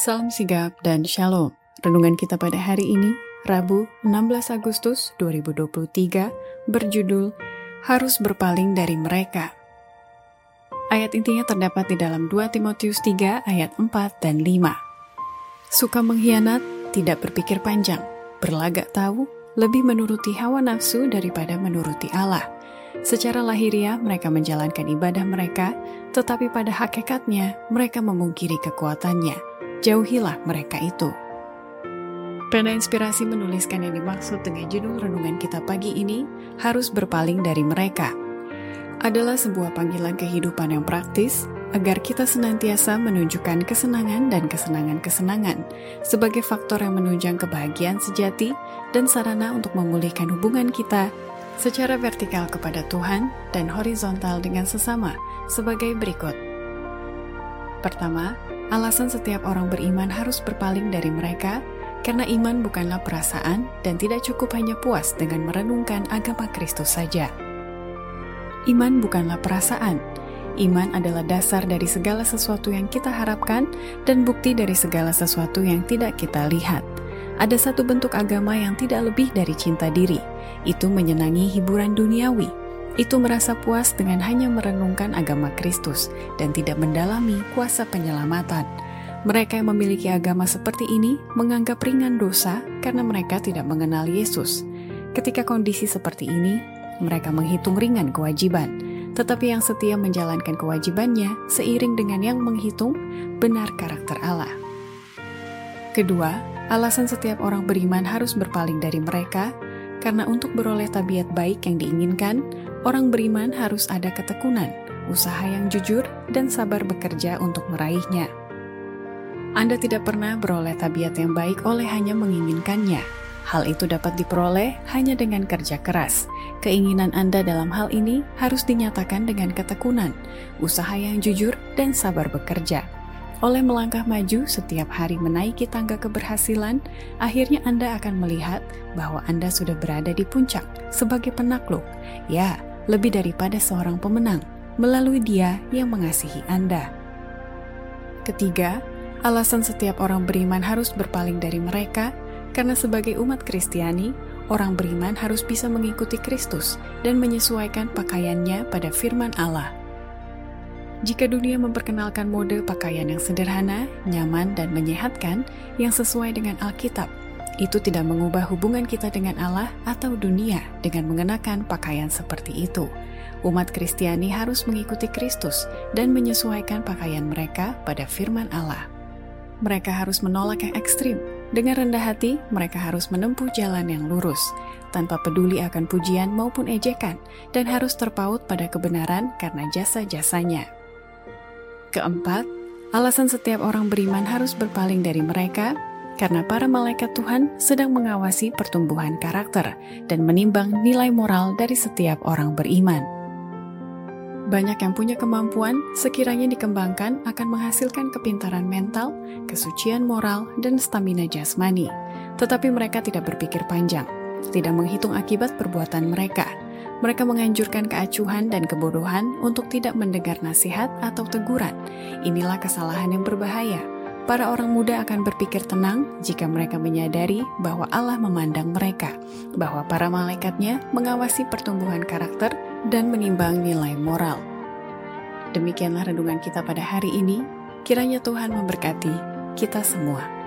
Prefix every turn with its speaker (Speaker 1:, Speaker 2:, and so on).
Speaker 1: Salam sigap dan shalom. Renungan kita pada hari ini, Rabu 16 Agustus 2023, berjudul Harus Berpaling dari Mereka. Ayat intinya terdapat di dalam 2 Timotius 3 ayat 4 dan 5. Suka mengkhianat, tidak berpikir panjang, berlagak tahu, lebih menuruti hawa nafsu daripada menuruti Allah. Secara lahiriah mereka menjalankan ibadah mereka, tetapi pada hakikatnya mereka memungkiri kekuatannya. Jauhilah mereka itu. Pena Inspirasi menuliskan yang dimaksud dengan judul renungan kita pagi ini harus berpaling dari mereka. Adalah sebuah panggilan kehidupan yang praktis agar kita senantiasa menunjukkan kesenangan dan kesenangan-kesenangan sebagai faktor yang menunjang kebahagiaan sejati dan sarana untuk memulihkan hubungan kita secara vertikal kepada Tuhan dan horizontal dengan sesama sebagai berikut. Pertama, alasan setiap orang beriman harus berpaling dari mereka karena iman bukanlah perasaan dan tidak cukup hanya puas dengan merenungkan agama Kristus saja. Iman bukanlah perasaan. Iman adalah dasar dari segala sesuatu yang kita harapkan dan bukti dari segala sesuatu yang tidak kita lihat. Ada satu bentuk agama yang tidak lebih dari cinta diri, itu menyenangi hiburan duniawi. Itu merasa puas dengan hanya merenungkan agama Kristus dan tidak mendalami kuasa penyelamatan. Mereka yang memiliki agama seperti ini menganggap ringan dosa karena mereka tidak mengenal Yesus. Ketika kondisi seperti ini, mereka menghitung ringan kewajiban, tetapi yang setia menjalankan kewajibannya seiring dengan yang menghitung benar karakter Allah. Kedua, alasan setiap orang beriman harus berpaling dari mereka karena untuk beroleh tabiat baik yang diinginkan, orang beriman harus ada ketekunan, usaha yang jujur, dan sabar bekerja untuk meraihnya. Anda tidak pernah beroleh tabiat yang baik oleh hanya menginginkannya. Hal itu dapat diperoleh hanya dengan kerja keras. Keinginan Anda dalam hal ini harus dinyatakan dengan ketekunan, usaha yang jujur, dan sabar bekerja. Oleh melangkah maju setiap hari menaiki tangga keberhasilan, akhirnya Anda akan melihat bahwa Anda sudah berada di puncak sebagai penakluk. Ya, lebih daripada seorang pemenang melalui Dia yang mengasihi Anda. Ketiga, alasan setiap orang beriman harus berpaling dari mereka karena sebagai umat Kristiani, orang beriman harus bisa mengikuti Kristus dan menyesuaikan pakaiannya pada firman Allah. Jika dunia memperkenalkan mode pakaian yang sederhana, nyaman, dan menyehatkan yang sesuai dengan Alkitab, itu tidak mengubah hubungan kita dengan Allah atau dunia dengan mengenakan pakaian seperti itu. Umat Kristiani harus mengikuti Kristus dan menyesuaikan pakaian mereka pada firman Allah. Mereka harus menolak yang ekstrim. Dengan rendah hati, mereka harus menempuh jalan yang lurus, tanpa peduli akan pujian maupun ejekan, dan harus terpaut pada kebenaran karena jasa-jasanya. Keempat, alasan setiap orang beriman harus berpaling dari mereka karena para malaikat Tuhan sedang mengawasi pertumbuhan karakter dan menimbang nilai moral dari setiap orang beriman. Banyak yang punya kemampuan, sekiranya dikembangkan, akan menghasilkan kepintaran mental, kesucian moral, dan stamina jasmani. Tetapi mereka tidak berpikir panjang, tidak menghitung akibat perbuatan mereka, mereka menganjurkan keacuhan dan kebodohan untuk tidak mendengar nasihat atau teguran. Inilah kesalahan yang berbahaya. Para orang muda akan berpikir tenang jika mereka menyadari bahwa Allah memandang mereka, bahwa para malaikatnya mengawasi pertumbuhan karakter dan menimbang nilai moral. Demikianlah renungan kita pada hari ini. Kiranya Tuhan memberkati kita semua.